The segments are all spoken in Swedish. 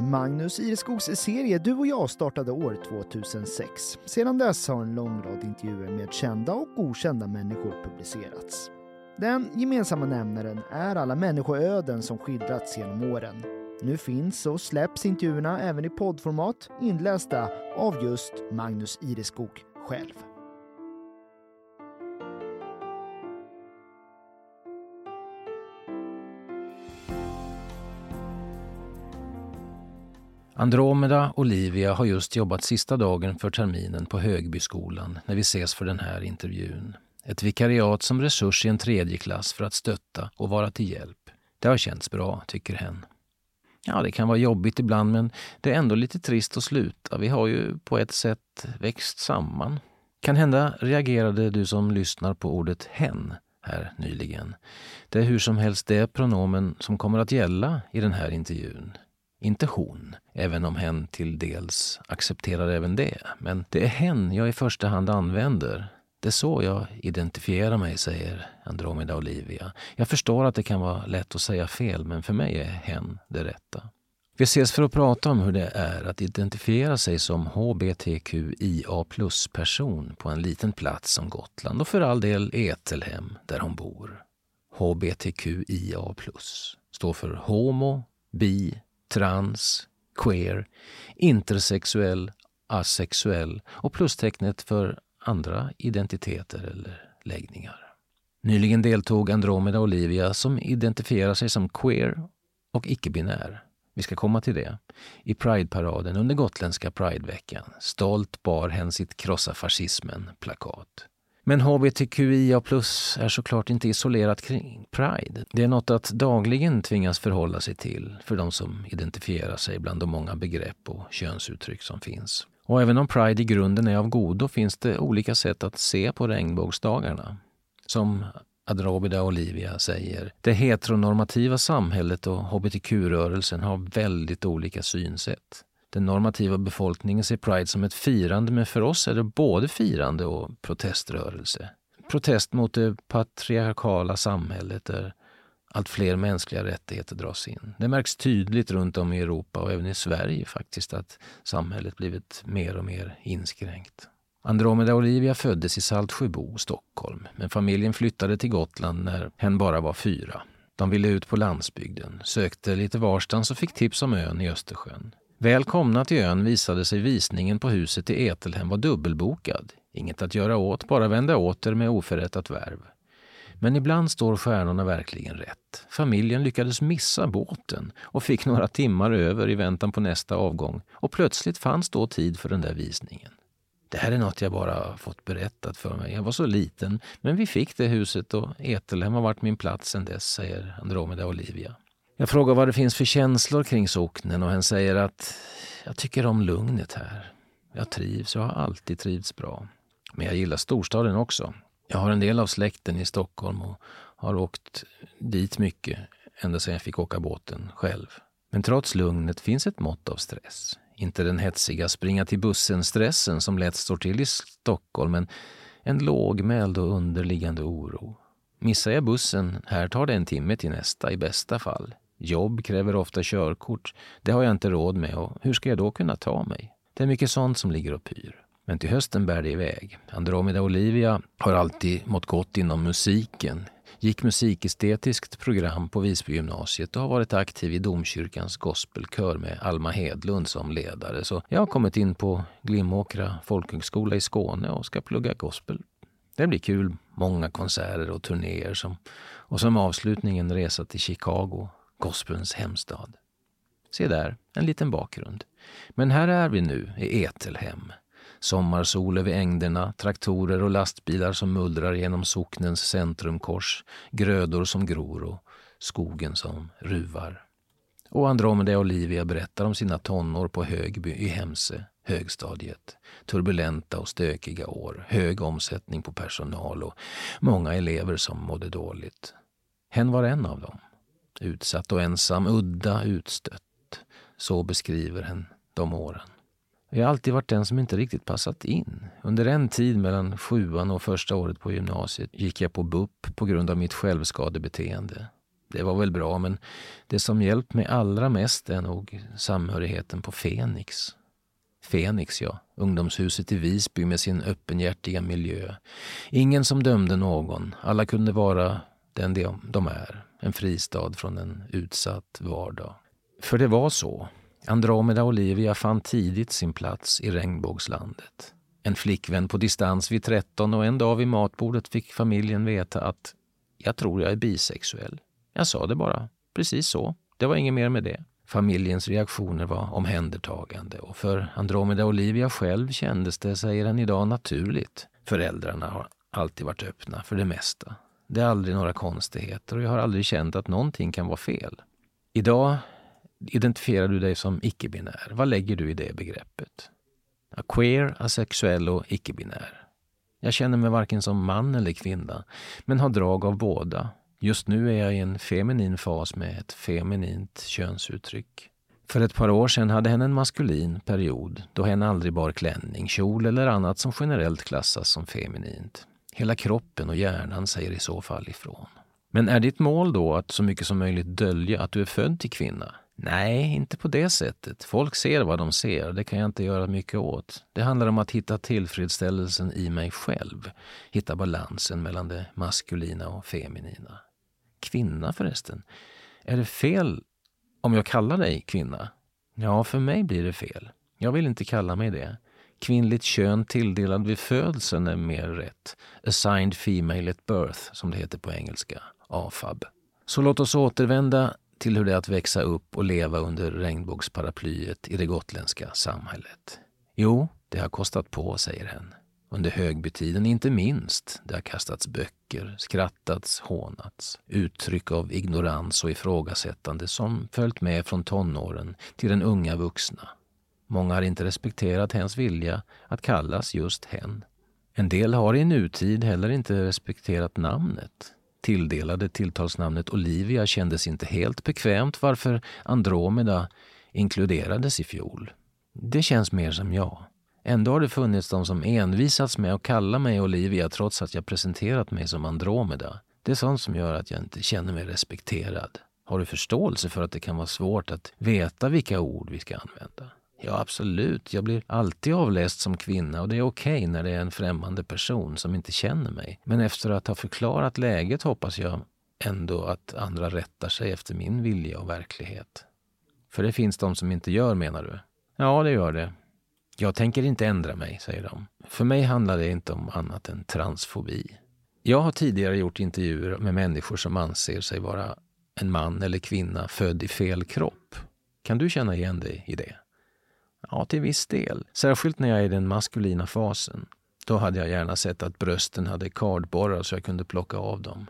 Magnus Ireskogs serie Du och jag startade år 2006. Sedan dess har en lång rad intervjuer med kända och okända människor publicerats. Den gemensamma nämnaren är alla människoöden som skildrats genom åren. Nu finns och släpps intervjuerna även i poddformat inlästa av just Magnus Ireskog själv. Andromeda Olivia har just jobbat sista dagen för terminen på Högbyskolan när vi ses för den här intervjun. Ett vikariat som resurs i en tredje klass för att stötta och vara till hjälp. Det har känts bra, tycker hen. Ja, det kan vara jobbigt ibland men det är ändå lite trist att sluta. Vi har ju på ett sätt växt samman. Kan hända reagerade du som lyssnar på ordet hen här nyligen. Det är hur som helst det pronomen som kommer att gälla i den här intervjun. Inte hon, även om hen till dels accepterar även det. Men det är hen jag i första hand använder. Det är så jag identifierar mig, säger Andromeda Olivia. Jag förstår att det kan vara lätt att säga fel, men för mig är hen det rätta. Vi ses för att prata om hur det är att identifiera sig som hbtqia plus-person på en liten plats som Gotland och för all del Etelhem, där hon bor. hbtqia plus står för homo, bi, trans, queer, intersexuell, asexuell och plustecknet för andra identiteter eller läggningar. Nyligen deltog Andromeda Olivia som identifierar sig som queer och icke-binär. Vi ska komma till det. I Prideparaden under gotländska Prideveckan. Stolt bar hen sitt Krossa fascismen-plakat. Men hbtqia plus är såklart inte isolerat kring Pride. Det är något att dagligen tvingas förhålla sig till för de som identifierar sig bland de många begrepp och könsuttryck som finns. Och även om Pride i grunden är av godo finns det olika sätt att se på regnbågsdagarna. Som Adrobida Olivia säger, det heteronormativa samhället och hbtq-rörelsen har väldigt olika synsätt. Den normativa befolkningen ser Pride som ett firande, men för oss är det både firande och proteströrelse. Protest mot det patriarkala samhället där allt fler mänskliga rättigheter dras in. Det märks tydligt runt om i Europa och även i Sverige faktiskt att samhället blivit mer och mer inskränkt. Andromeda Olivia föddes i Saltsjöbo, Stockholm, men familjen flyttade till Gotland när hen bara var fyra. De ville ut på landsbygden, sökte lite varstans och fick tips om ön i Östersjön. Välkomna till ön visade sig visningen på huset i Etelhem var dubbelbokad. Inget att göra åt, bara vända åter med oförrättat värv. Men ibland står stjärnorna verkligen rätt. Familjen lyckades missa båten och fick några timmar över i väntan på nästa avgång och plötsligt fanns då tid för den där visningen. Det här är något jag bara fått berättat för mig. Jag var så liten, men vi fick det huset och Etelhem har varit min plats sedan dess, säger Andromeda Olivia. Jag frågar vad det finns för känslor kring socknen och hen säger att jag tycker om lugnet här. Jag trivs och har alltid trivts bra. Men jag gillar storstaden också. Jag har en del av släkten i Stockholm och har åkt dit mycket ända sedan jag fick åka båten själv. Men trots lugnet finns ett mått av stress. Inte den hetsiga springa till bussen-stressen som lätt står till i Stockholm, men en lågmäld och underliggande oro. Missar jag bussen, här tar det en timme till nästa i bästa fall. Jobb kräver ofta körkort. Det har jag inte råd med och hur ska jag då kunna ta mig? Det är mycket sånt som ligger och pyr. Men till hösten bär det iväg. Andromeda Olivia har alltid mått gott inom musiken. Gick musikestetiskt program på Visbygymnasiet och har varit aktiv i domkyrkans gospelkör med Alma Hedlund som ledare. Så jag har kommit in på Glimåkra folkhögskola i Skåne och ska plugga gospel. Det blir kul. Många konserter och turnéer som, och som avslutning en resa till Chicago gospelns hemstad. Se där, en liten bakgrund. Men här är vi nu, i Etelhem. Sommarsol över ängderna, traktorer och lastbilar som mullrar genom socknens centrumkors, grödor som gror och skogen som ruvar. Och Andromeda Olivia berättar om sina tonår på Högby i Hemse, högstadiet. Turbulenta och stökiga år, hög omsättning på personal och många elever som mådde dåligt. Hen var en av dem. Utsatt och ensam, udda, utstött. Så beskriver hen de åren. Jag har alltid varit den som inte riktigt passat in. Under en tid mellan sjuan och första året på gymnasiet gick jag på BUP på grund av mitt självskadebeteende. Det var väl bra, men det som hjälpt mig allra mest är nog samhörigheten på Fenix. Fenix, ja. Ungdomshuset i Visby med sin öppenhjärtiga miljö. Ingen som dömde någon. Alla kunde vara den de är. En fristad från en utsatt vardag. För det var så. Andromeda Olivia fann tidigt sin plats i regnbågslandet. En flickvän på distans vid 13 och en dag vid matbordet fick familjen veta att jag tror jag är bisexuell. Jag sa det bara. Precis så. Det var inget mer med det. Familjens reaktioner var omhändertagande och för Andromeda Olivia själv kändes det, säger han idag, naturligt. Föräldrarna har alltid varit öppna för det mesta. Det är aldrig några konstigheter och jag har aldrig känt att någonting kan vara fel. Idag identifierar du dig som icke-binär. Vad lägger du i det begreppet? Queer, asexuell och icke-binär. Jag känner mig varken som man eller kvinna, men har drag av båda. Just nu är jag i en feminin fas med ett feminint könsuttryck. För ett par år sedan hade hen en maskulin period då hen aldrig bar klänning, kjol eller annat som generellt klassas som feminint. Hela kroppen och hjärnan säger i så fall ifrån. Men är ditt mål då att så mycket som möjligt dölja att du är född till kvinna? Nej, inte på det sättet. Folk ser vad de ser, det kan jag inte göra mycket åt. Det handlar om att hitta tillfredsställelsen i mig själv. Hitta balansen mellan det maskulina och feminina. Kvinna förresten. Är det fel om jag kallar dig kvinna? Ja, för mig blir det fel. Jag vill inte kalla mig det. Kvinnligt kön tilldelad vid födseln är mer rätt. Assigned female at birth, som det heter på engelska. AFAB. Så låt oss återvända till hur det är att växa upp och leva under regnbågsparaplyet i det gotländska samhället. Jo, det har kostat på, säger hen. Under högbytiden inte minst. Det har kastats böcker, skrattats, hånats. Uttryck av ignorans och ifrågasättande som följt med från tonåren till den unga vuxna. Många har inte respekterat hens vilja att kallas just hen. En del har i nutid heller inte respekterat namnet. Tilldelade tilltalsnamnet Olivia kändes inte helt bekvämt varför Andromeda inkluderades i fjol. Det känns mer som jag. Ändå har det funnits de som envisats med att kalla mig Olivia trots att jag presenterat mig som Andromeda. Det är sånt som gör att jag inte känner mig respekterad. Har du förståelse för att det kan vara svårt att veta vilka ord vi ska använda? Ja, absolut. Jag blir alltid avläst som kvinna och det är okej okay när det är en främmande person som inte känner mig. Men efter att ha förklarat läget hoppas jag ändå att andra rättar sig efter min vilja och verklighet. För det finns de som inte gör, menar du? Ja, det gör det. Jag tänker inte ändra mig, säger de. För mig handlar det inte om annat än transfobi. Jag har tidigare gjort intervjuer med människor som anser sig vara en man eller kvinna född i fel kropp. Kan du känna igen dig i det? Ja, till viss del. Särskilt när jag är i den maskulina fasen. Då hade jag gärna sett att brösten hade kardborrar så jag kunde plocka av dem.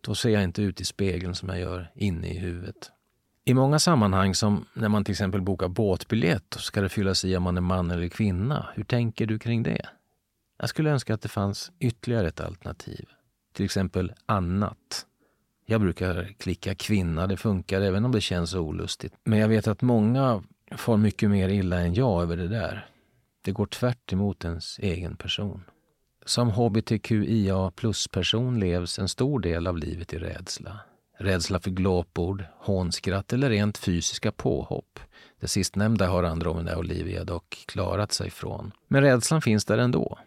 Då ser jag inte ut i spegeln som jag gör inne i huvudet. I många sammanhang, som när man till exempel bokar båtbiljett, ska det fyllas i om man är man eller kvinna. Hur tänker du kring det? Jag skulle önska att det fanns ytterligare ett alternativ. Till exempel annat. Jag brukar klicka kvinna, det funkar även om det känns olustigt. Men jag vet att många far mycket mer illa än jag över det där. Det går tvärt emot ens egen person. Som hbtqia plus-person levs en stor del av livet i rädsla. Rädsla för glåpord, hånskratt eller rent fysiska påhopp. Det sistnämnda har Andromeda Olivia dock klarat sig från. Men rädslan finns där ändå.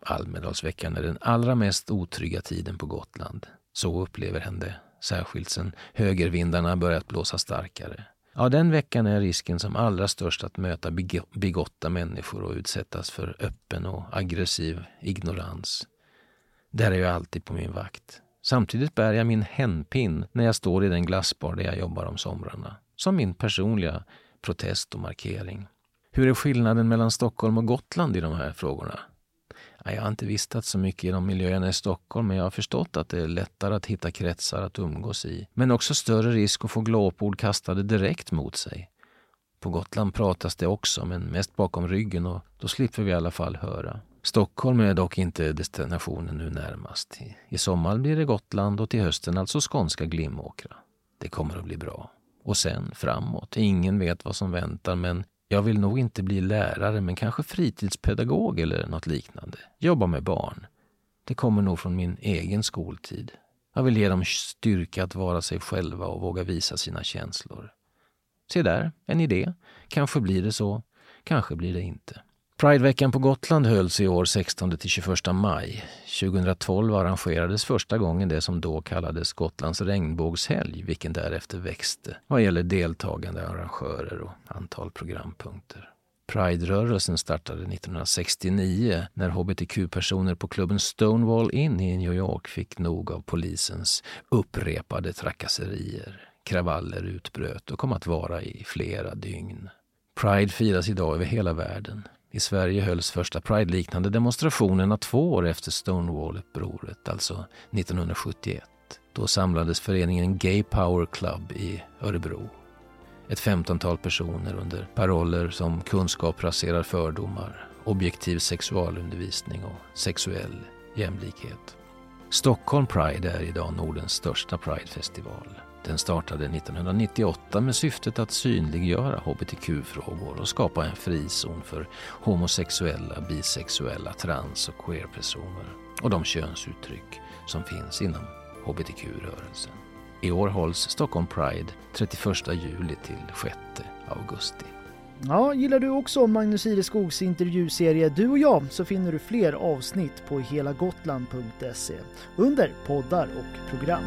Almedalsveckan är den allra mest otrygga tiden på Gotland. Så upplever hen det, särskilt sen högervindarna börjat blåsa starkare. Ja, den veckan är risken som allra störst att möta bigotta människor och utsättas för öppen och aggressiv ignorans. Där är jag alltid på min vakt. Samtidigt bär jag min hänpin när jag står i den glassbar där jag jobbar om somrarna. Som min personliga protest och markering. Hur är skillnaden mellan Stockholm och Gotland i de här frågorna? Jag har inte vistats så mycket i de miljöerna i Stockholm men jag har förstått att det är lättare att hitta kretsar att umgås i. Men också större risk att få glåpord kastade direkt mot sig. På Gotland pratas det också, men mest bakom ryggen och då slipper vi i alla fall höra. Stockholm är dock inte destinationen nu närmast. I sommar blir det Gotland och till hösten alltså skånska Glimåkra. Det kommer att bli bra. Och sen framåt. Ingen vet vad som väntar men jag vill nog inte bli lärare, men kanske fritidspedagog eller något liknande. Jobba med barn. Det kommer nog från min egen skoltid. Jag vill ge dem styrka att vara sig själva och våga visa sina känslor. Se där, en idé. Kanske blir det så, kanske blir det inte. Prideveckan på Gotland hölls i år 16-21 maj. 2012 arrangerades första gången det som då kallades Gotlands regnbågshelg, vilken därefter växte vad gäller deltagande arrangörer och antal programpunkter. Pride-rörelsen startade 1969 när hbtq-personer på klubben Stonewall Inn i New York fick nog av polisens upprepade trakasserier. Kravaller utbröt och kom att vara i flera dygn. Pride firas idag över hela världen. I Sverige hölls första Pride-liknande demonstrationerna två år efter Stonewall-upproret, alltså 1971. Då samlades föreningen Gay Power Club i Örebro. Ett femtontal personer under paroller som kunskap raserar fördomar, objektiv sexualundervisning och sexuell jämlikhet. Stockholm Pride är idag Nordens största Pridefestival. Den startade 1998 med syftet att synliggöra hbtq-frågor och skapa en frizon för homosexuella, bisexuella, trans och queerpersoner och de könsuttryck som finns inom hbtq-rörelsen. I år hålls Stockholm Pride 31 juli till 6 augusti. Ja, gillar du också Magnus Ireskogs intervjuserie Du och jag så finner du fler avsnitt på helagotland.se under poddar och program.